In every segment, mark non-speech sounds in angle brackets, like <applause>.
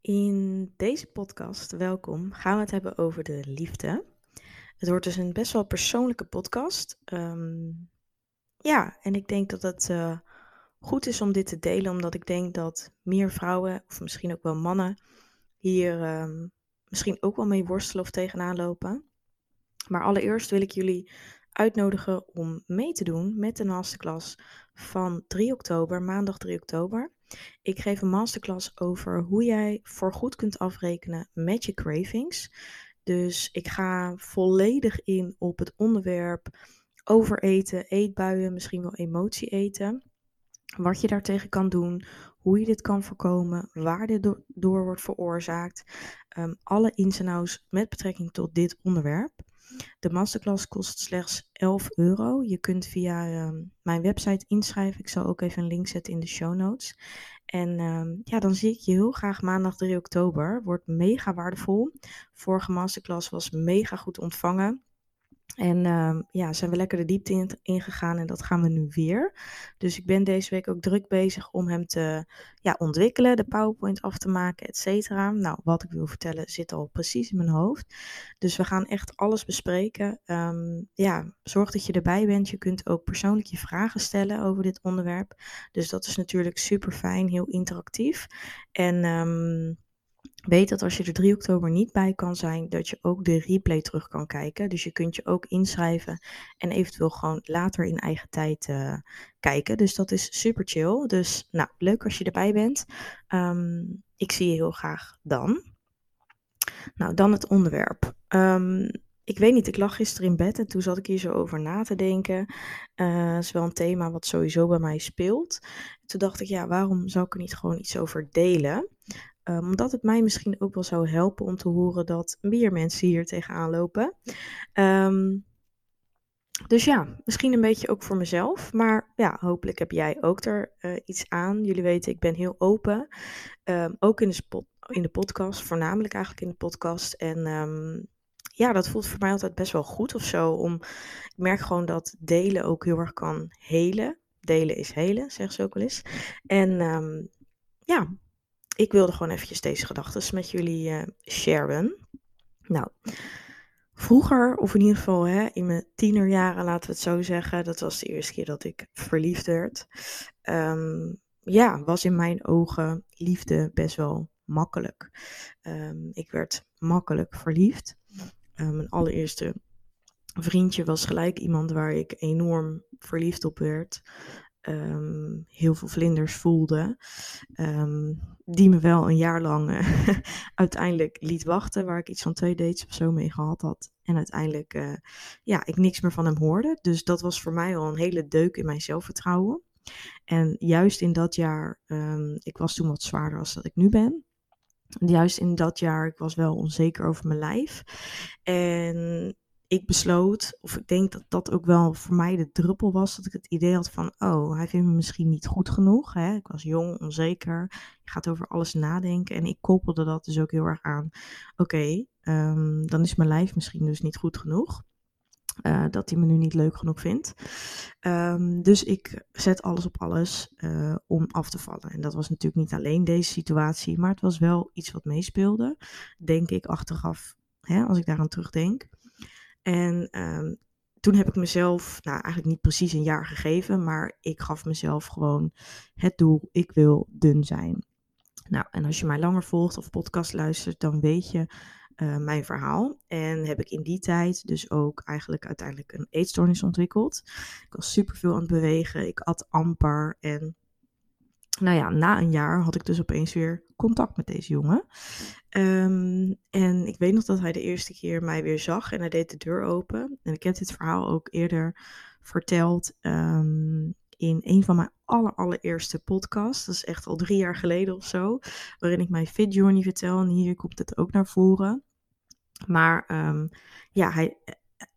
In deze podcast, welkom, gaan we het hebben over de liefde. Het wordt dus een best wel persoonlijke podcast. Ehm, ja, en ik denk dat het uh, goed is om dit te delen, omdat ik denk dat meer vrouwen, of misschien ook wel mannen, hier um, misschien ook wel mee worstelen of tegenaan lopen. Maar allereerst wil ik jullie uitnodigen om mee te doen met de masterclass van 3 oktober, maandag 3 oktober. Ik geef een masterclass over hoe jij voorgoed kunt afrekenen met je cravings. Dus ik ga volledig in op het onderwerp overeten, eetbuien, misschien wel emotie eten. Wat je daartegen kan doen, hoe je dit kan voorkomen, waar dit door, wordt veroorzaakt. Um, alle ins en outs met betrekking tot dit onderwerp. De masterclass kost slechts 11 euro. Je kunt via ehm, mijn website inschrijven. Ik zal ook even een link zetten in de show notes. En ehm, ja, dan zie ik je heel graag maandag 3 oktober. Wordt mega waardevol. Vorige masterclass was mega goed ontvangen. En uh, ja, zijn we lekker de diepte in, ingegaan en dat gaan we nu weer. Dus ik ben deze week ook druk bezig om hem te ja, ontwikkelen, de PowerPoint af te maken, et cetera. Nou, wat ik wil vertellen zit al precies in mijn hoofd. Dus we gaan echt alles bespreken. Um, ja, zorg dat je erbij bent. Je kunt ook persoonlijk je vragen stellen over dit onderwerp. Dus dat is natuurlijk super fijn, heel interactief. En... Um, Weet dat als je er 3 oktober niet bij kan zijn, dat je ook de replay terug kan kijken. Dus je kunt je ook inschrijven en eventueel gewoon later in eigen tijd uh, kijken. Dus dat is super chill. Dus nou, leuk als je erbij bent. Um, ik zie je heel graag dan. Nou, dan het onderwerp. Um, ik weet niet, ik lag gisteren in bed en toen zat ik hier zo over na te denken. Uh, is wel een thema wat sowieso bij mij speelt. Toen dacht ik, ja, waarom zou ik er niet gewoon iets over delen? Um, omdat het mij misschien ook wel zou helpen om te horen dat meer mensen hier tegenaan lopen. Um, dus ja, misschien een beetje ook voor mezelf. Maar ja, hopelijk heb jij ook er uh, iets aan. Jullie weten, ik ben heel open. Um, ook in de, in de podcast, voornamelijk eigenlijk in de podcast. En ja, dat voelt voor mij altijd best wel goed of zo. Om, ik merk gewoon dat delen ook heel erg kan helen. Delen is helen, zeggen ze ook wel eens. En ja, ik wilde gewoon eventjes deze gedachten met jullie uh, sharen. Nou, vroeger, of in ieder geval hè, in mijn tienerjaren, laten we het zo zeggen, dat was de eerste keer dat ik verliefd werd. Um, ja, was in mijn ogen liefde best wel makkelijk. Um, ik werd makkelijk verliefd. Um, mijn allereerste vriendje was gelijk iemand waar ik enorm verliefd op werd. Um, heel veel vlinders voelde. Um, die me wel een jaar lang uh, <laughs> uiteindelijk liet wachten. Waar ik iets van twee dates of zo mee gehad had. En uiteindelijk, uh, ja, ik niks meer van hem hoorde. Dus dat was voor mij al een hele deuk in mijn zelfvertrouwen. En juist in dat jaar, um, ik was toen wat zwaarder als dat ik nu ben. Juist in dat jaar, ik was wel onzeker over mijn lijf. En ik besloot, of ik denk dat dat ook wel voor mij de druppel was, dat ik het idee had van, oh, hij vindt me misschien niet goed genoeg. Hè? Ik was jong, onzeker, je gaat over alles nadenken. En ik koppelde dat dus ook heel erg aan, oké, um, dan is mijn lijf misschien dus niet goed genoeg. Uh, dat hij me nu niet leuk genoeg vindt. Um, dus ik zet alles op alles uh, om af te vallen. En dat was natuurlijk niet alleen deze situatie, maar het was wel iets wat meespeelde. Denk ik achteraf, hè, als ik daaraan terugdenk. En um, toen heb ik mezelf, nou eigenlijk niet precies een jaar gegeven, maar ik gaf mezelf gewoon het doel, ik wil dun zijn. Nou, en als je mij langer volgt of podcast luistert, dan weet je uh, mijn verhaal. En heb ik in die tijd dus ook eigenlijk uiteindelijk een eetstoornis ontwikkeld. Ik was super veel aan het bewegen, ik at amper en nou ja, na een jaar had ik dus opeens weer contact met deze jongen. Um, en ik weet nog dat hij de eerste keer mij weer zag en hij deed de deur open. En ik heb dit verhaal ook eerder verteld um, in een van mijn aller, allereerste podcasts. Dat is echt al drie jaar geleden of zo. Waarin ik mijn fit journey vertel. En hier komt het ook naar voren. Maar um, ja, hij,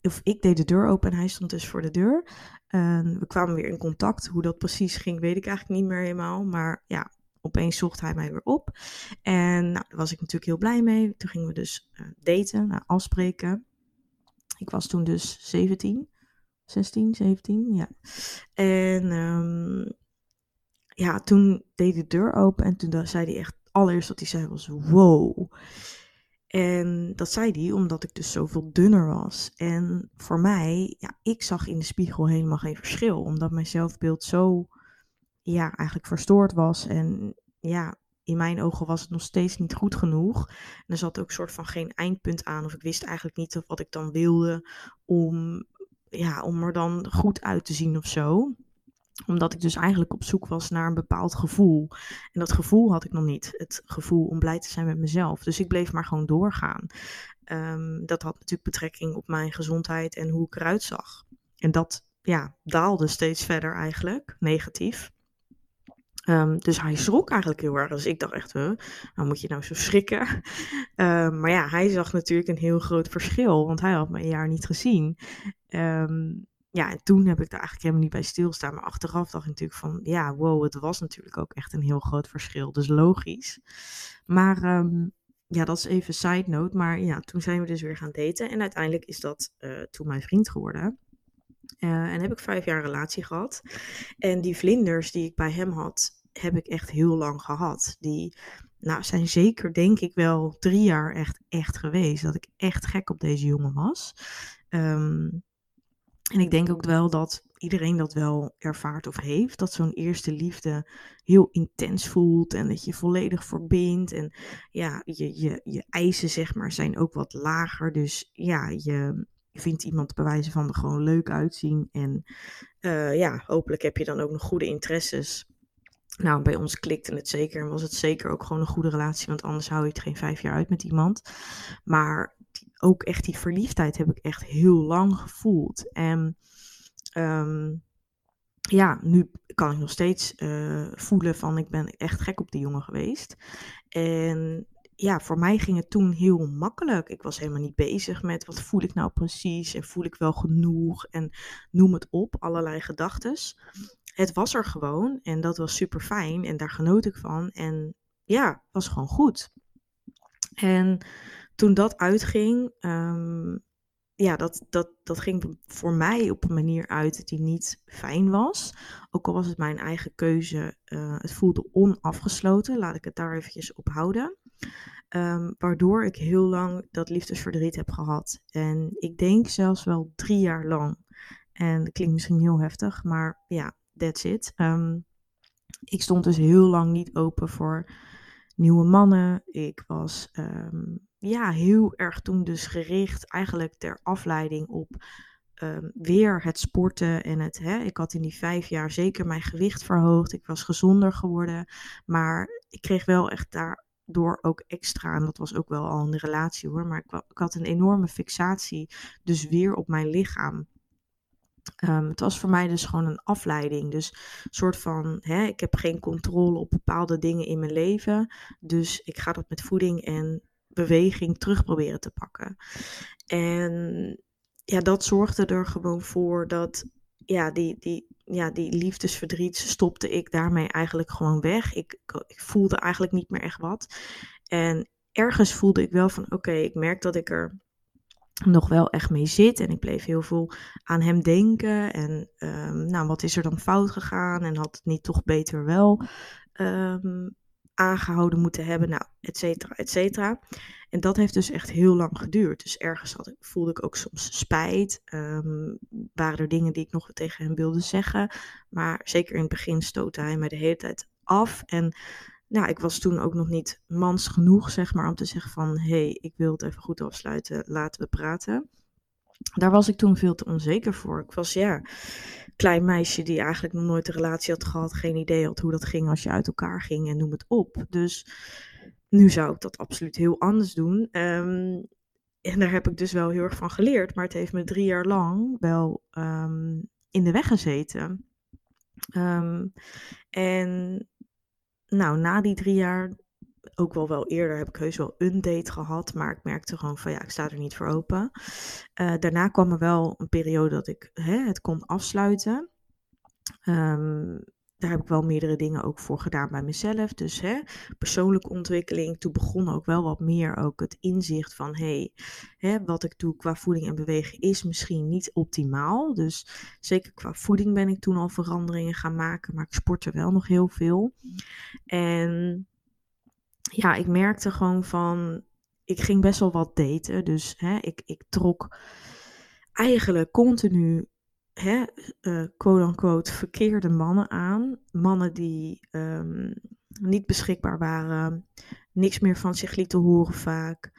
of ik deed de deur open en hij stond dus voor de deur. En we kwamen weer in contact. Hoe dat precies ging, weet ik eigenlijk niet meer helemaal. Maar ja, opeens zocht hij mij weer op. En nou, daar was ik natuurlijk heel blij mee. Toen gingen we dus uh, daten, nou, afspreken. Ik was toen dus 17, 16, 17, ja. En um, ja, toen deed de deur open en toen zei hij echt allereerste wat hij zei was wow. En dat zei hij omdat ik dus zoveel dunner was. En voor mij, ja, ik zag in de spiegel helemaal geen verschil. Omdat mijn zelfbeeld zo, ja, eigenlijk verstoord was. En ja, in mijn ogen was het nog steeds niet goed genoeg. En er zat ook soort van geen eindpunt aan. Of ik wist eigenlijk niet wat ik dan wilde om, ja, om er dan goed uit te zien of zo omdat ik dus eigenlijk op zoek was naar een bepaald gevoel. En dat gevoel had ik nog niet. Het gevoel om blij te zijn met mezelf. Dus ik bleef maar gewoon doorgaan. Ehm, dat had natuurlijk betrekking op mijn gezondheid en hoe ik eruit zag. En dat ja, daalde steeds verder eigenlijk, negatief. Ehm, dus hij schrok eigenlijk heel erg. Dus ik dacht echt, huh, nou moet je nou zo schrikken? <laughs> Ehm, maar ja, hij zag natuurlijk een heel groot verschil, want hij had me een jaar niet gezien. Ja, en toen heb ik daar eigenlijk helemaal niet bij stilstaan. Maar achteraf dacht ik natuurlijk van, ja, wow, het was natuurlijk ook echt een heel groot verschil. Dus logisch. Maar um, ja, dat is even side note. Maar ja, toen zijn we dus weer gaan daten. En uiteindelijk is dat uh, toen mijn vriend geworden. Uh, en heb ik vijf jaar relatie gehad. En die vlinders die ik bij hem had, heb ik echt heel lang gehad. Die nou, zijn zeker, denk ik wel, drie jaar echt, echt geweest. Dat ik echt gek op deze jongen was. Um, en ik denk ook wel dat iedereen dat wel ervaart of heeft. Dat zo'n eerste liefde heel intens voelt en dat je volledig verbindt. En ja, je, je, je eisen zeg maar zijn ook wat lager. Dus ja, je vindt iemand bij wijze van er gewoon leuk uitzien. En uh, ja, hopelijk heb je dan ook nog goede interesses. Nou, bij ons klikte het zeker en was het zeker ook gewoon een goede relatie, want anders hou je het geen vijf jaar uit met iemand. Maar ook echt die verliefdheid heb ik echt heel lang gevoeld. En um, ja, nu kan ik nog steeds uh, voelen van ik ben echt gek op die jongen geweest. En ja, voor mij ging het toen heel makkelijk. Ik was helemaal niet bezig met wat voel ik nou precies en voel ik wel genoeg en noem het op, allerlei gedachten. Het was er gewoon en dat was super fijn en daar genoot ik van. En ja, was gewoon goed. En toen dat uitging, um, ja, dat, dat, dat ging voor mij op een manier uit die niet fijn was. Ook al was het mijn eigen keuze, uh, het voelde onafgesloten. Laat ik het daar eventjes op houden. Um, waardoor ik heel lang dat liefdesverdriet heb gehad. En ik denk zelfs wel drie jaar lang. En dat klinkt misschien heel heftig, maar ja, that's it. Um, ik stond dus heel lang niet open voor nieuwe mannen. Ik was ja, heel erg toen dus gericht eigenlijk ter afleiding op um, weer het sporten en het. Hè, ik had in die vijf jaar zeker mijn gewicht verhoogd. Ik was gezonder geworden. Maar ik kreeg wel echt daardoor ook extra. En dat was ook wel al een relatie hoor. Maar ik, ik had een enorme fixatie. Dus weer op mijn lichaam. Um, het was voor mij dus gewoon een afleiding. Dus een soort van, hè, ik heb geen controle op bepaalde dingen in mijn leven. Dus ik ga dat met voeding en beweging terug proberen te pakken. En ja, dat zorgde er gewoon voor dat ja, die, die, ja, die liefdesverdriet stopte ik daarmee eigenlijk gewoon weg. Ik, ik voelde eigenlijk niet meer echt wat. En ergens voelde ik wel van oké, ik merk dat ik er nog wel echt mee zit. En ik bleef heel veel aan hem denken. En um, nou, wat is er dan fout gegaan? En had het niet toch beter wel um, aangehouden moeten hebben? Nou, et cetera, et cetera. En dat heeft dus echt heel lang geduurd. Dus ergens had voelde ik ook soms spijt. Um, waren er dingen die ik nog tegen hem wilde zeggen. Maar zeker in het begin stootte hij mij de hele tijd af. En nou, ik was toen ook nog niet mans genoeg, zeg maar, om te zeggen van... hé, hey, ik wil het even goed afsluiten, laten we praten. Daar was ik toen veel te onzeker voor. Ik was, ja, klein meisje die eigenlijk nog nooit een relatie had gehad. Geen idee had hoe dat ging als je uit elkaar ging en noem het op. Dus nu zou ik dat absoluut heel anders doen. Um, en daar heb ik dus wel heel erg van geleerd. Maar het heeft me drie jaar lang wel um, in de weg gezeten. Um, en nou, na die drie jaar, ook wel wel eerder, heb ik heus wel een date gehad. Maar ik merkte gewoon van ja, ik sta er niet voor open. Uh, daarna kwam er wel een periode dat ik hè, het kon afsluiten. Um, daar heb ik wel meerdere dingen ook voor gedaan bij mezelf. Dus hè, persoonlijke ontwikkeling. Toen begon ook wel wat meer ook het inzicht van hey, hè, wat ik doe qua voeding en bewegen is misschien niet optimaal. Dus zeker qua voeding ben ik toen al veranderingen gaan maken, maar ik sportte wel nog heel veel. En ja, ik merkte gewoon van, ik ging best wel wat daten. Dus hè, ik, ik trok eigenlijk continu, hè, uh, quote-unquote, verkeerde mannen aan. Mannen die um, niet beschikbaar waren, niks meer van zich lieten horen vaak.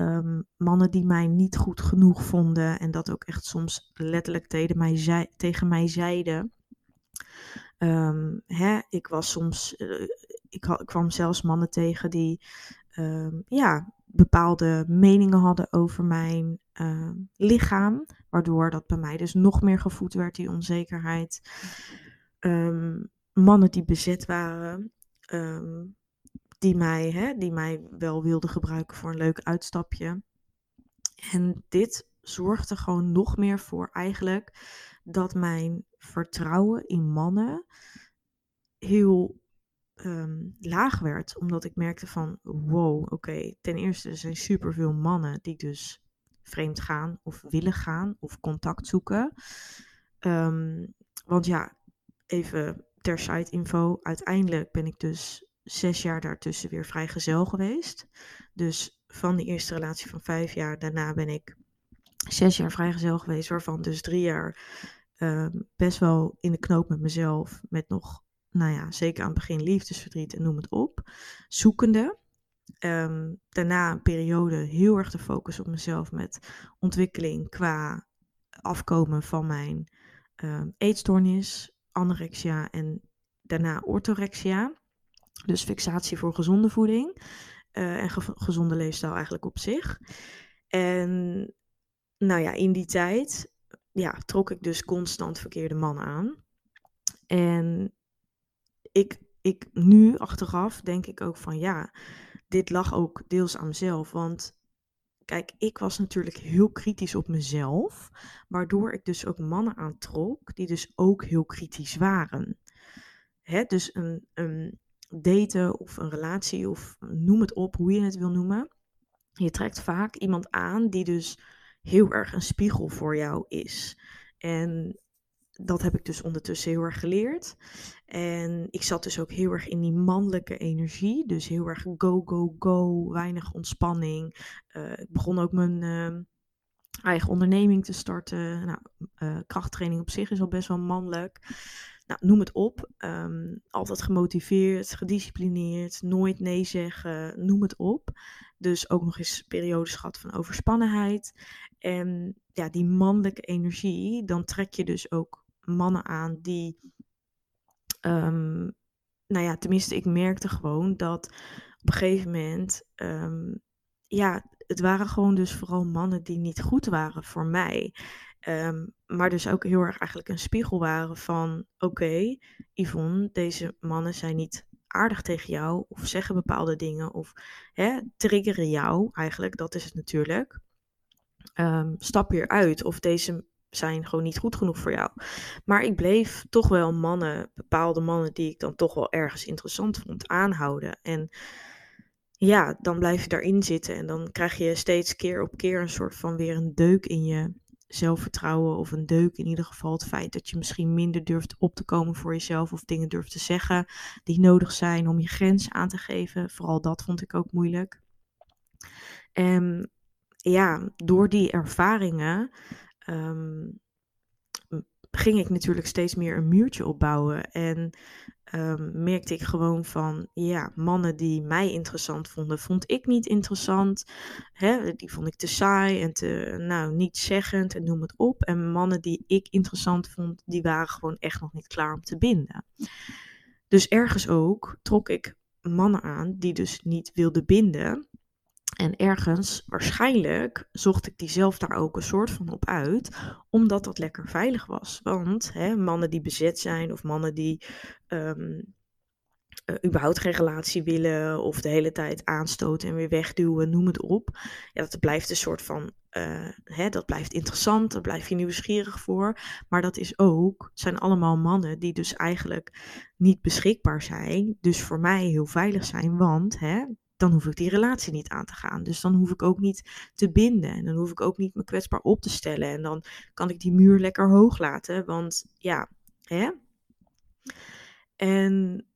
Um, mannen die mij niet goed genoeg vonden en dat ook echt soms letterlijk tegen mij, zei, tegen mij zeiden. Um, hè, ik was soms, uh, ik, kwam zelfs mannen tegen die um, ja, bepaalde meningen hadden over mijn uh, lichaam, waardoor dat bij mij dus nog meer gevoed werd, die onzekerheid. Um, mannen die bezet waren, die, mij, hè, die mij wel wilden gebruiken voor een leuk uitstapje. En dit zorgde gewoon nog meer voor eigenlijk dat mijn vertrouwen in mannen heel um, laag werd. Omdat ik merkte van, wow, oké, ten eerste er zijn superveel mannen die dus vreemd gaan of willen gaan of contact zoeken. Um, want ja, even ter site info, uiteindelijk ben ik dus zes jaar daartussen weer vrijgezel geweest. Dus van die eerste relatie van vijf jaar, daarna ben ik zes jaar vrijgezel geweest, waarvan dus drie jaar um, best wel in de knoop met mezelf, met nog nou ja, zeker aan het begin liefdesverdriet en noem het op, zoekende. Um, daarna een periode heel erg te focussen op mezelf met ontwikkeling qua afkomen van mijn um, eetstoornis, anorexia en daarna orthorexia. Dus fixatie voor gezonde voeding uh, en ge gezonde leefstijl eigenlijk op zich. En nou ja, in die tijd ja, trok ik dus constant verkeerde mannen aan. En ik, ik nu achteraf denk ik ook van ja, dit lag ook deels aan mezelf. Want kijk, ik was natuurlijk heel kritisch op mezelf, waardoor ik dus ook mannen aantrok die dus ook heel kritisch waren. Hè, dus een, een daten of een relatie of noem het op, hoe je het wil noemen. Je trekt vaak iemand aan die dus heel erg een spiegel voor jou is. En dat heb ik dus ondertussen heel erg geleerd. En ik zat dus ook heel erg in die mannelijke energie. Dus heel erg go, go, go. Weinig ontspanning. Uh, ik begon ook mijn uh, eigen onderneming te starten. Nou, uh, krachttraining op zich is al best wel mannelijk. Nou, noem het op. Um, altijd gemotiveerd, gedisciplineerd, nooit nee zeggen, noem het op. Dus ook nog eens periodes gehad van overspannenheid. En ja, die mannelijke energie, dan trek je dus ook mannen aan die, um, nou ja, tenminste, ik merkte gewoon dat op een gegeven moment, um, ja, het waren gewoon dus vooral mannen die niet goed waren voor mij. Um, maar dus ook heel erg eigenlijk een spiegel waren van: oké, Yvonne, deze mannen zijn niet aardig tegen jou of zeggen bepaalde dingen of hè, triggeren jou eigenlijk, dat is het natuurlijk. Stap hier uit of deze zijn gewoon niet goed genoeg voor jou. Maar ik bleef toch wel mannen, bepaalde mannen die ik dan toch wel ergens interessant vond, aanhouden. En ja, dan blijf je daarin zitten en dan krijg je steeds keer op keer een soort van weer een deuk in je zelfvertrouwen of een deuk in ieder geval het feit dat je misschien minder durft op te komen voor jezelf of dingen durft te zeggen die nodig zijn om je grens aan te geven. Vooral dat vond ik ook moeilijk. En ja, door die ervaringen um, ging ik natuurlijk steeds meer een muurtje opbouwen. En um, merkte ik gewoon van, ja, mannen die mij interessant vonden, vond ik niet interessant. Hè? Die vond ik te saai en te, nou, niet zeggend en noem het op. En mannen die ik interessant vond, die waren gewoon echt nog niet klaar om te binden. Dus ergens ook trok ik mannen aan die dus niet wilden binden. En ergens, waarschijnlijk, zocht ik die zelf daar ook een soort van op uit, omdat dat lekker veilig was. Want hè, mannen die bezet zijn of mannen die um, uh, überhaupt geen relatie willen of de hele tijd aanstoten en weer wegduwen, noem het op. Ja, dat blijft een soort van, uh, hè, dat blijft interessant, daar blijf je nieuwsgierig voor. Maar dat is ook, zijn allemaal mannen die dus eigenlijk niet beschikbaar zijn, dus voor mij heel veilig zijn, want hè, dan hoef ik die relatie niet aan te gaan. Dus dan hoef ik ook niet te binden. En dan hoef ik ook niet me kwetsbaar op te stellen. En dan kan ik die muur lekker hoog laten. Want ja, hè? En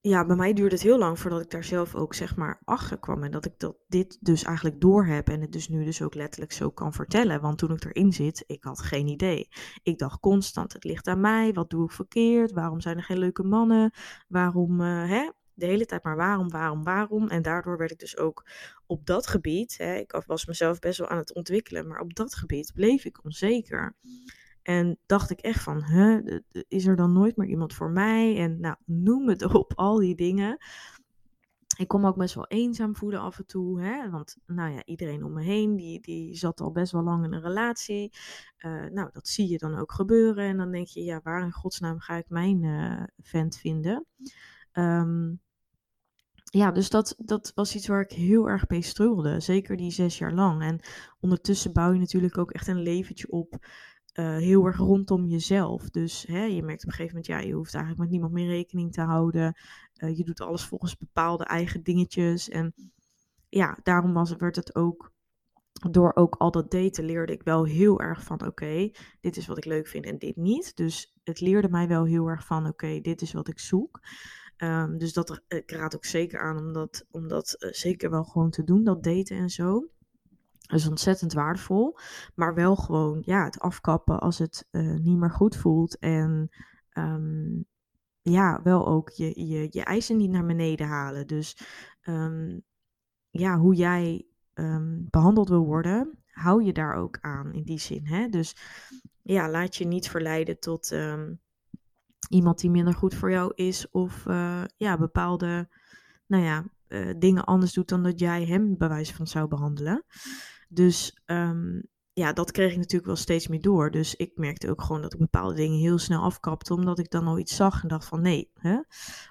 ja, bij mij duurde het heel lang voordat ik daar zelf ook zeg maar achter kwam. En dat ik dat, dit dus eigenlijk door heb en het dus nu dus ook letterlijk zo kan vertellen. Want toen ik erin zit, ik had geen idee. Ik dacht constant, het ligt aan mij. Wat doe ik verkeerd? Waarom zijn er geen leuke mannen? Waarom, uh, hè? De hele tijd maar waarom, waarom, waarom. En daardoor werd ik dus ook op dat gebied, hè, ik was mezelf best wel aan het ontwikkelen, maar op dat gebied bleef ik onzeker. En dacht ik echt van, huh, is er dan nooit meer iemand voor mij? En nou, noem het <laughs> op, al die dingen. Ik kon me ook best wel eenzaam voelen af en toe. Hè? Want nou ja, iedereen om me heen, die, die zat al best wel lang in een relatie. Uh, nou, dat zie je dan ook gebeuren. En dan denk je, ja, waar in godsnaam ga ik mijn uh, vent vinden? Um, ja, dus dat, dat was iets waar ik heel erg mee struggelde. Zeker die zes jaar lang. En ondertussen bouw je natuurlijk ook echt een leventje op uh, heel erg rondom jezelf. Dus hè, je merkt op een gegeven moment, ja, je hoeft eigenlijk met niemand meer rekening te houden. Uh, je doet alles volgens bepaalde eigen dingetjes. En ja, daarom was, werd het ook, door ook al dat daten leerde ik wel heel erg van, oké, dit is wat ik leuk vind en dit niet. Dus het leerde mij wel heel erg van, oké, dit is wat ik zoek. Um, dus dat, ik raad ook zeker aan om dat, om dat uh, zeker wel gewoon te doen, dat daten en zo. Dat is ontzettend waardevol. Maar wel gewoon ja, het afkappen als het uh, niet meer goed voelt. En um, ja, wel ook je, je, je eisen niet naar beneden halen. Dus um, ja, hoe jij behandeld wil worden, hou je daar ook aan in die zin. Hè? Dus ja, laat je niet verleiden tot iemand die minder goed voor jou is. Of uh, ja, bepaalde nou ja, uh, dingen anders doet dan dat jij hem bij wijze van zou behandelen. Dus um, ja, dat kreeg ik natuurlijk wel steeds meer door. Dus ik merkte ook gewoon dat ik bepaalde dingen heel snel afkapte, omdat ik dan al iets zag en dacht van nee. Hè?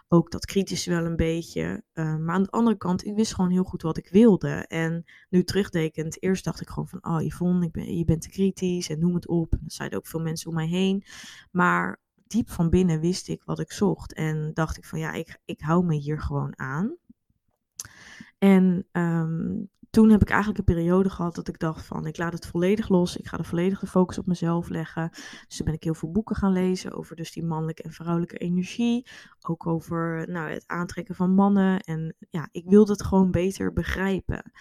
Ook dat kritisch wel een beetje. Uh, maar aan de andere kant, ik wist gewoon heel goed wat ik wilde. En nu terugdekend, eerst dacht ik gewoon van, oh Yvonne, ik ben, je bent te kritisch en noem het op. Dat zeiden ook veel mensen om mij heen. Maar diep van binnen wist ik wat ik zocht. En dacht ik van ja, ik, ik hou me hier gewoon aan. En um, toen heb ik eigenlijk een periode gehad dat ik dacht van ik laat het volledig los. Ik ga de volledige focus op mezelf leggen. Dus toen ben ik heel veel boeken gaan lezen over dus die mannelijke en vrouwelijke energie. Ook over nou, het aantrekken van mannen. En ja, ik wilde het gewoon beter begrijpen.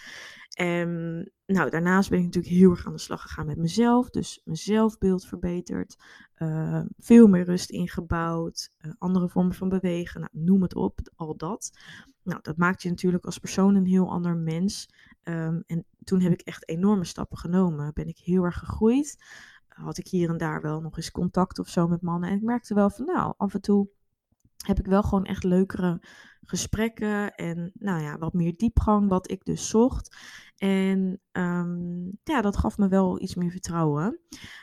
En nou, daarnaast ben ik natuurlijk heel erg aan de slag gegaan met mezelf. Dus mijn zelfbeeld verbeterd. Uh, veel meer rust ingebouwd. Uh, andere vormen van bewegen. Nou, noem het op, al dat. Nou, dat maakt je natuurlijk als persoon een heel ander mens. Um, en toen heb ik echt enorme stappen genomen. Ben ik heel erg gegroeid. Had ik hier en daar wel nog eens contact of zo met mannen. En ik merkte wel van, nou, af en toe heb ik wel gewoon echt leukere gesprekken en nou ja, wat meer diepgang, wat ik dus zocht. En um, ja, dat gaf me wel iets meer vertrouwen.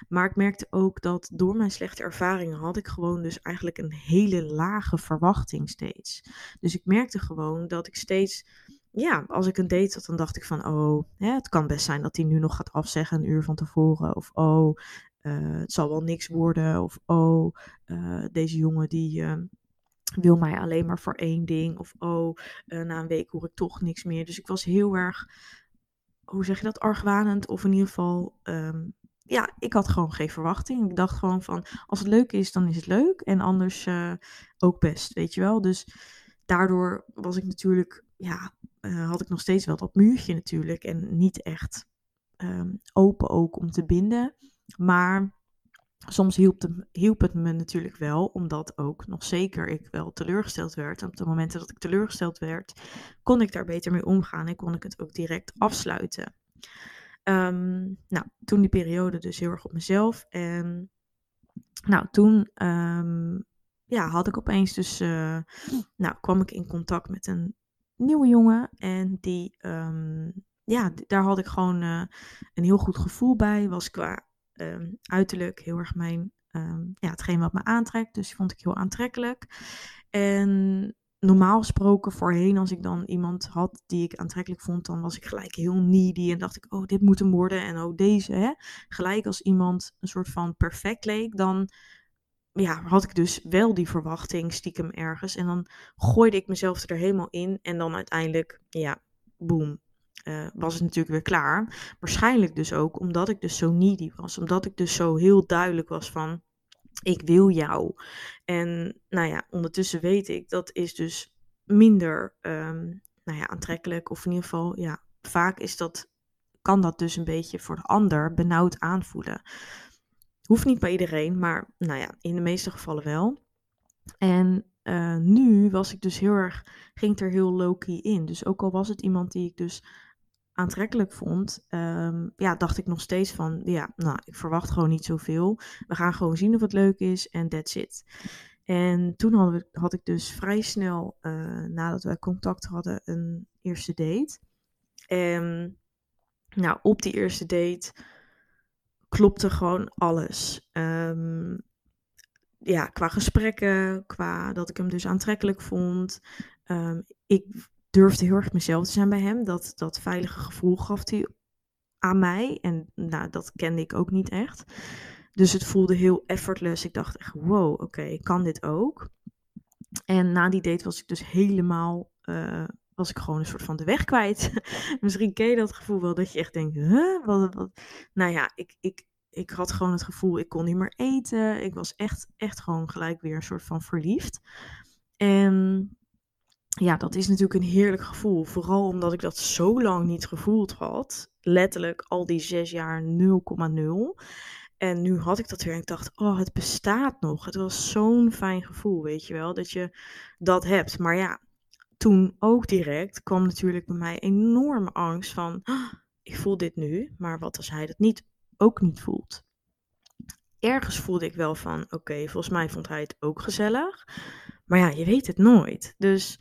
Maar ik merkte ook dat door mijn slechte ervaringen had ik gewoon dus eigenlijk een hele lage verwachting steeds. Dus ik merkte gewoon dat ik steeds ja, als ik een date had, dan dacht ik van, oh, hè, het kan best zijn dat hij nu nog gaat afzeggen een uur van tevoren. Of, oh, uh, het zal wel niks worden. Of, oh, uh, deze jongen die uh, wil mij alleen maar voor één ding. Of, oh, na een week hoor ik toch niks meer. Dus ik was heel erg, hoe zeg je dat, argwanend. Of in ieder geval, um, ja, ik had gewoon geen verwachting. Ik dacht gewoon van, als het leuk is, dan is het leuk. En anders ook best, weet je wel. Dus daardoor was ik natuurlijk, ja, uh, had ik nog steeds wel dat muurtje natuurlijk. En niet echt um, open ook om te binden. Maar soms hielp, het, hielp het me natuurlijk wel, omdat ook nog zeker ik wel teleurgesteld werd. op de momenten dat ik teleurgesteld werd, kon ik daar beter mee omgaan en kon ik het ook direct afsluiten. Um, nou, toen die periode dus heel erg op mezelf. En nou, toen um, ja, had ik opeens dus, uh, nou, kwam ik in contact met een nieuwe jongen. En die, um, ja, daar had ik gewoon uh, een heel goed gevoel bij. Was qua um, uiterlijk heel erg mijn, um, ja, hetgeen wat me aantrekt. Dus vond ik heel aantrekkelijk. En normaal gesproken voorheen, als ik dan iemand had die ik aantrekkelijk vond, dan was ik gelijk heel needy en dacht ik, oh, dit moet hem worden en oh, deze. Hè? Gelijk als iemand een soort van perfect leek, dan ja, had ik dus wel die verwachting stiekem ergens. En dan gooide ik mezelf er helemaal in. En dan uiteindelijk, ja, boem, uh, was het natuurlijk weer klaar. Waarschijnlijk dus ook omdat ik dus zo needy was. Omdat ik dus zo heel duidelijk was van, ik wil jou. En nou ja, ondertussen weet ik, dat is dus minder ehm, nou ja, aantrekkelijk. Of in ieder geval, ja, vaak is dat, kan dat dus een beetje voor de ander benauwd aanvoelen. Hoeft niet bij iedereen, maar nou ja, in de meeste gevallen wel. En uh, nu was ik dus heel erg, ging er heel low-key in. Dus ook al was het iemand die ik dus aantrekkelijk vond, um, ja, dacht ik nog steeds van, ja, nou, ik verwacht gewoon niet zoveel. We gaan gewoon zien of het leuk is en that's it. En toen had ik, had ik dus vrij snel, uh, nadat wij contact hadden, een eerste date. En nou, op die eerste date klopte gewoon alles. Um, ja, qua gesprekken, qua dat ik hem dus aantrekkelijk vond. Um, ik durfde heel erg mezelf te zijn bij hem. Dat, dat veilige gevoel gaf hij aan mij. En nou, dat kende ik ook niet echt. Dus het voelde heel effortless. Ik dacht echt, wow, oké, ik kan dit ook. En na die date was ik dus helemaal, uh, was ik gewoon een soort van de weg kwijt. <laughs> Misschien ken je dat gevoel wel, dat je echt denkt, huh? Wat, wat? Nou ja, ik, ik, ik had gewoon het gevoel, ik kon niet meer eten. Ik was echt, echt gewoon gelijk weer een soort van verliefd. En ja, dat is natuurlijk een heerlijk gevoel. Vooral omdat ik dat zo lang niet gevoeld had. Letterlijk al die zes jaar 0,0. En nu had ik dat weer en ik dacht, oh, het bestaat nog. Het was zo'n fijn gevoel, weet je wel, dat je dat hebt. Maar ja, toen ook direct kwam natuurlijk bij mij enorme angst van, oh, ik voel dit nu, maar wat als hij dat niet ook niet voelt. Ergens voelde ik wel van, oké, volgens mij vond hij het ook gezellig. Maar ja, je weet het nooit. Dus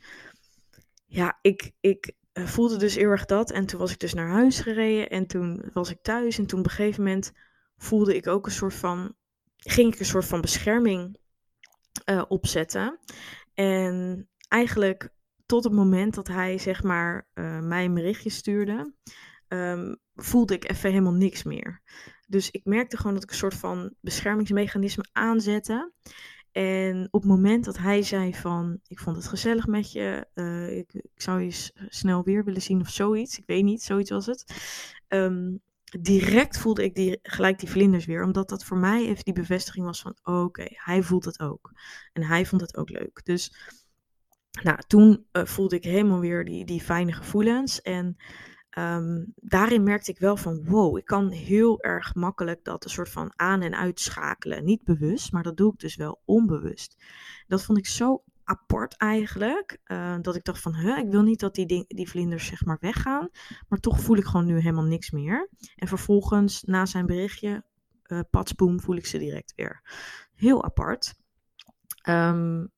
ja, ik, ik eh, voelde dus heel erg dat. En toen was ik dus naar huis gereden en toen was ik thuis. En toen op een gegeven moment voelde ik ook een soort van, ging ik een soort van bescherming uh, opzetten. En eigenlijk tot het moment dat hij zeg maar uh, mij een berichtje stuurde, um, voelde ik even helemaal niks meer. Dus ik merkte gewoon dat ik een soort van beschermingsmechanisme aanzette. En op het moment dat hij zei van, ik vond het gezellig met je, uh, ik, ik, zou je snel weer willen zien of zoiets, ik weet niet, zoiets was het. Um, direct voelde ik die, gelijk die vlinders weer, omdat dat voor mij even die bevestiging was van, oké, hij voelt het ook. En hij vond het ook leuk. Dus nou, toen uh, voelde ik helemaal weer die, die fijne gevoelens. En um, daarin merkte ik wel van wow, ik kan heel erg makkelijk dat een soort van aan- en uitschakelen. Niet bewust, maar dat doe ik dus wel onbewust. Dat vond ik zo apart eigenlijk, uh, dat ik dacht van, huh, ik wil niet dat die, die vlinders zeg maar weggaan, maar toch voel ik gewoon nu helemaal niks meer. En vervolgens, na zijn berichtje, uh, patsboom, voel ik ze direct weer. Heel apart. Um,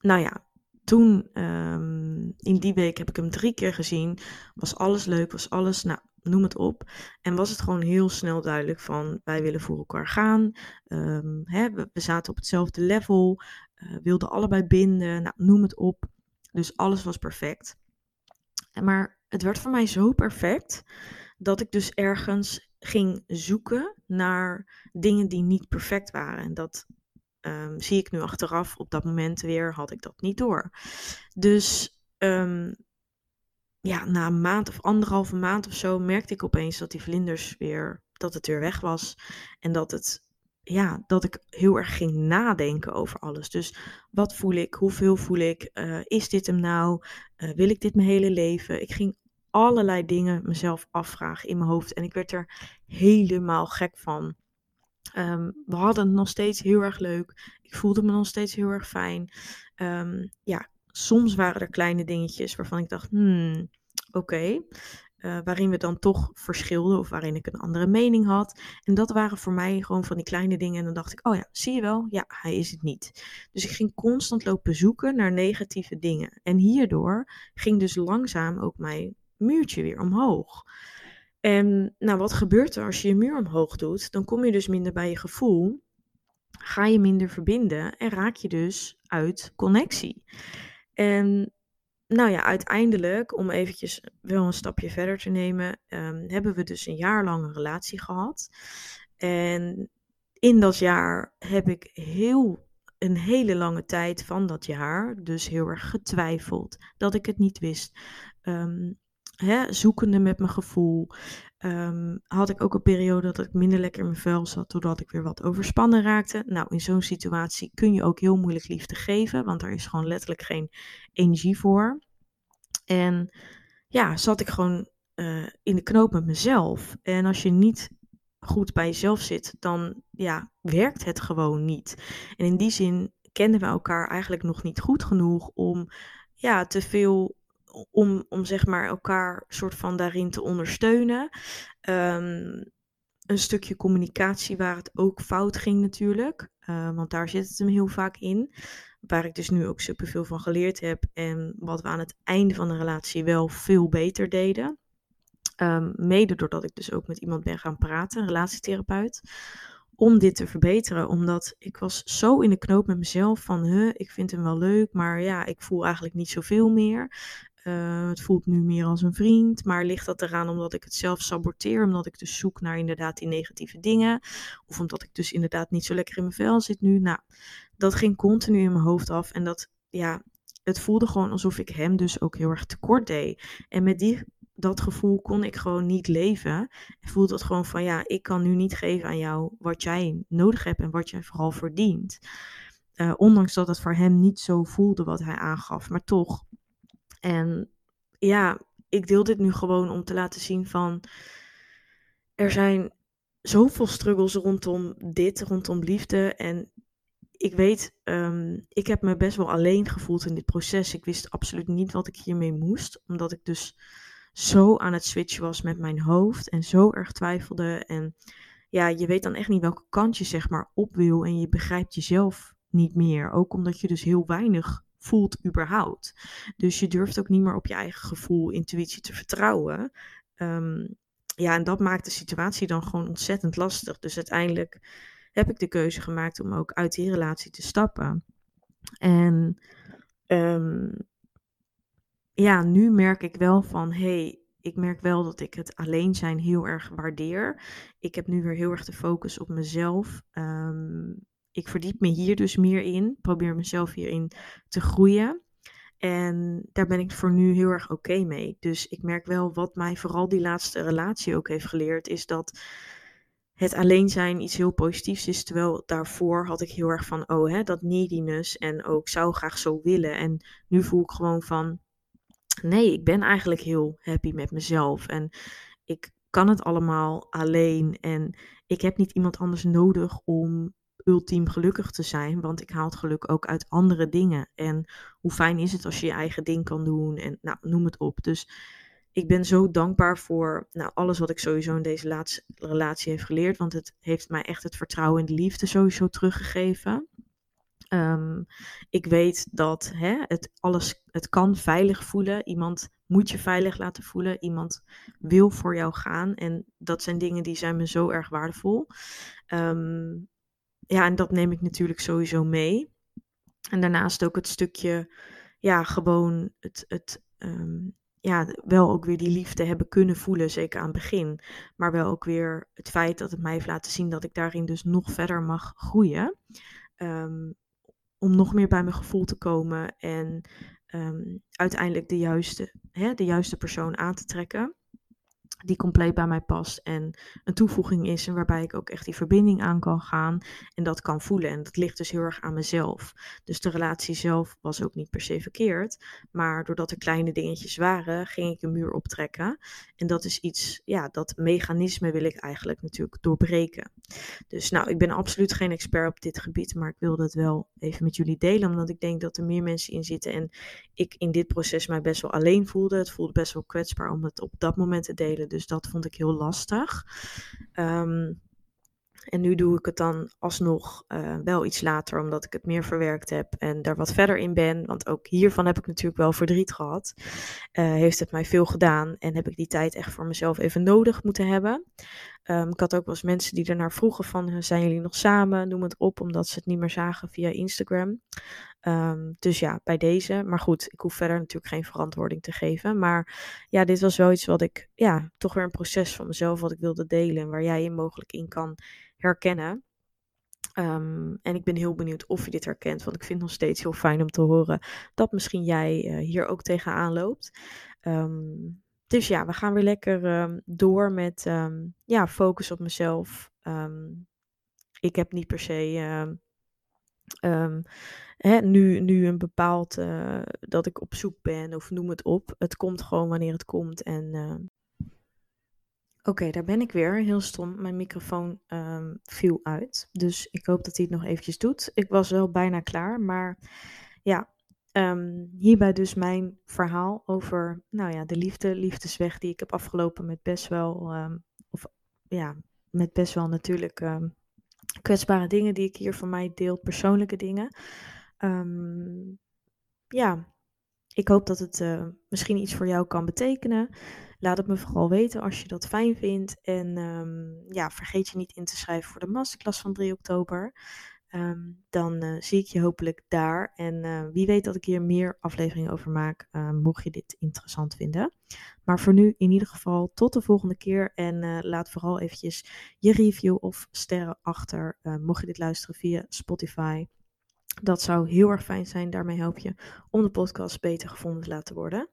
nou ja, toen, um, in die week heb ik hem drie keer gezien. Was alles leuk, was alles, nou, noem het op. En was het gewoon heel snel duidelijk van, wij willen voor elkaar gaan. Um, hè, we, we, zaten op hetzelfde level, uh, wilden allebei binden, nou, noem het op. Dus alles was perfect. Maar het werd voor mij zo perfect dat ik dus ergens ging zoeken naar dingen die niet perfect waren. En dat um, zie ik nu achteraf, op dat moment weer had ik dat niet door. Dus um, ja, na een maand of anderhalve maand of zo merkte ik opeens dat die vlinders weer, dat het weer weg was. En dat het, ja, dat ik heel erg ging nadenken over alles. Dus wat voel ik? Hoeveel voel ik? Uh, is dit hem nou? Uh, wil ik dit mijn hele leven? Ik ging allerlei dingen mezelf afvragen in mijn hoofd. En ik werd er helemaal gek van. Um, we hadden het nog steeds heel erg leuk. Ik voelde me nog steeds heel erg fijn. Um, ja, soms waren er kleine dingetjes waarvan ik dacht, hmm, oké. Uh, waarin we dan toch verschilden of waarin ik een andere mening had. En dat waren voor mij gewoon van die kleine dingen. En dan dacht ik, oh ja, zie je wel? Ja, hij is het niet. Dus ik ging constant lopen zoeken naar negatieve dingen. En hierdoor ging dus langzaam ook mijn muurtje weer omhoog. En nou, wat gebeurt er als je je muur omhoog doet? Dan kom je dus minder bij je gevoel, ga je minder verbinden en raak je dus uit connectie. En nou ja, uiteindelijk, om eventjes wel een stapje verder te nemen, um, hebben we dus een jaar lang een relatie gehad. En in dat jaar heb ik heel een hele lange tijd van dat jaar dus heel erg getwijfeld dat ik het niet wist. Um, hè, zoekende met mijn gevoel. Ehm, had ik ook een periode dat ik minder lekker in mijn vel zat, doordat ik weer wat overspannen raakte. Nou, in zo'n situatie kun je ook heel moeilijk liefde geven, want er is gewoon letterlijk geen energie voor. En ja, zat ik gewoon uh, in de knoop met mezelf. En als je niet goed bij jezelf zit, dan ja, werkt het gewoon niet. En in die zin kenden we elkaar eigenlijk nog niet goed genoeg om ja, te veel om, om zeg maar elkaar soort van daarin te ondersteunen. Um, een stukje communicatie waar het ook fout ging natuurlijk. Uh, want daar zit het hem heel vaak in. Waar ik dus nu ook superveel van geleerd heb. En wat we aan het einde van de relatie wel veel beter deden. Um, mede doordat ik dus ook met iemand ben gaan praten, een relatietherapeut. Om dit te verbeteren. Omdat ik was zo in de knoop met mezelf van, huh, ik vind hem wel leuk, maar ja, ik voel eigenlijk niet zoveel meer. Uh, het voelt nu meer als een vriend, maar ligt dat eraan omdat ik het zelf saboteer, omdat ik dus zoek naar inderdaad die negatieve dingen, of omdat ik dus inderdaad niet zo lekker in mijn vel zit nu. Nou, dat ging continu in mijn hoofd af en dat, ja, het voelde gewoon alsof ik hem dus ook heel erg tekort deed. En met die, dat gevoel kon ik gewoon niet leven. En voelde het gewoon van, ja, ik kan nu niet geven aan jou wat jij nodig hebt en wat jij vooral verdient. Uh, ondanks dat het voor hem niet zo voelde wat hij aangaf, maar toch en ja, ik deel dit nu gewoon om te laten zien van er zijn zoveel struggles rondom dit, rondom liefde. En ik weet, um, ik heb me best wel alleen gevoeld in dit proces. Ik wist absoluut niet wat ik hiermee moest, omdat ik dus zo aan het switchen was met mijn hoofd en zo erg twijfelde. En ja, je weet dan echt niet welke kant je zeg maar op wil en je begrijpt jezelf niet meer. Ook omdat je dus heel weinig voelt überhaupt. Dus je durft ook niet meer op je eigen gevoel, intuïtie te vertrouwen. Um, ja, en dat maakt de situatie dan gewoon ontzettend lastig. Dus uiteindelijk heb ik de keuze gemaakt om ook uit die relatie te stappen. En um, ja, nu merk ik wel van, hey, ik merk wel dat ik het alleen zijn heel erg waardeer. Ik heb nu weer heel erg de focus op mezelf. Um, ik verdiep me hier dus meer in. Probeer mezelf hierin te groeien. En daar ben ik voor nu heel erg oké mee. Dus ik merk wel wat mij vooral die laatste relatie ook heeft geleerd, is dat het alleen zijn iets heel positiefs is. Terwijl daarvoor had ik heel erg van, oh hè, dat neediness en ook zou graag zo willen. En nu voel ik gewoon van, nee, ik ben eigenlijk heel happy met mezelf. En ik kan het allemaal alleen. En ik heb niet iemand anders nodig om ultiem gelukkig te zijn, want ik haal het geluk ook uit andere dingen. En hoe fijn is het als je je eigen ding kan doen en nou, noem het op. Dus ik ben zo dankbaar voor nou, alles wat ik sowieso in deze laatste relatie heeft geleerd, want het heeft mij echt het vertrouwen in de liefde sowieso teruggegeven. Ehm, ik weet dat hè, het alles, het kan veilig voelen. Iemand moet je veilig laten voelen. Iemand wil voor jou gaan. En dat zijn dingen die zijn me zo erg waardevol. Um, ja, en dat neem ik natuurlijk sowieso mee. En daarnaast ook het stukje, ja, gewoon het, het um, ja, wel ook weer die liefde hebben kunnen voelen, zeker aan het begin. Maar wel ook weer het feit dat het mij heeft laten zien dat ik daarin dus nog verder mag groeien. Um, om nog meer bij mijn gevoel te komen en um, uiteindelijk de juiste, hè, de juiste persoon aan te trekken die compleet bij mij past en een toevoeging is en waarbij ik ook echt die verbinding aan kan gaan en dat kan voelen. En dat ligt dus heel erg aan mezelf. Dus de relatie zelf was ook niet per se verkeerd, maar doordat er kleine dingetjes waren, ging ik een muur optrekken. En dat is iets, ja, dat mechanisme wil ik eigenlijk natuurlijk doorbreken. Dus nou, ik ben absoluut geen expert op dit gebied, maar ik wilde het wel even met jullie delen, omdat ik denk dat er meer mensen in zitten en ik in dit proces mij best wel alleen voelde. Het voelde best wel kwetsbaar om het op dat moment te delen. Dus dat vond ik heel lastig. Ehm, en nu doe ik het dan alsnog uh, wel iets later, omdat ik het meer verwerkt heb en daar wat verder in ben. Want ook hiervan heb ik natuurlijk wel verdriet gehad. Uh, heeft het mij veel gedaan en heb ik die tijd echt voor mezelf even nodig moeten hebben. Um, ik had ook wel eens mensen die ernaar vroegen van, zijn jullie nog samen? Noem het op, omdat ze het niet meer zagen via Instagram. Um, dus ja, bij deze. Maar goed, ik hoef verder natuurlijk geen verantwoording te geven. Maar ja, dit was wel iets wat ik, ja, toch weer een proces van mezelf wat ik wilde delen. En waar jij je mogelijk in kan herkennen. Um, en ik ben heel benieuwd of je dit herkent, want ik vind het nog steeds heel fijn om te horen dat misschien jij uh, hier ook tegenaan loopt. Um, dus ja, we gaan weer lekker ehm, door met ehm, ja, focus op mezelf. Ehm, ik heb niet per se hè, nu, nu een bepaald uh, dat ik op zoek ben of noem het op. Het komt gewoon wanneer het komt. En oké, daar ben ik weer. Heel stom. Mijn microfoon viel uit. Dus ik hoop dat hij het nog eventjes doet. Ik was wel bijna klaar, maar ja, hierbij dus mijn verhaal over nou ja, de liefde, liefdesweg die ik heb afgelopen met best wel, of ja, met best wel natuurlijk kwetsbare dingen die ik hier van mij deel, persoonlijke dingen. ja, ik hoop dat het uh, misschien iets voor jou kan betekenen. Laat het me vooral weten als je dat fijn vindt. En ja, vergeet je niet in te schrijven voor de masterclass van 3 oktober. Ehm, dan eh, zie ik je hopelijk daar. En uh, wie weet dat ik hier meer afleveringen over maak, mocht je dit interessant vinden. Maar voor nu in ieder geval tot de volgende keer. En eh, laat vooral eventjes je review of sterren achter, mocht je dit luisteren via Spotify. Dat zou heel erg fijn zijn. Daarmee help je om de podcast beter gevonden te laten worden.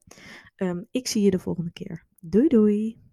Um, ik zie je de volgende keer. Doei doei!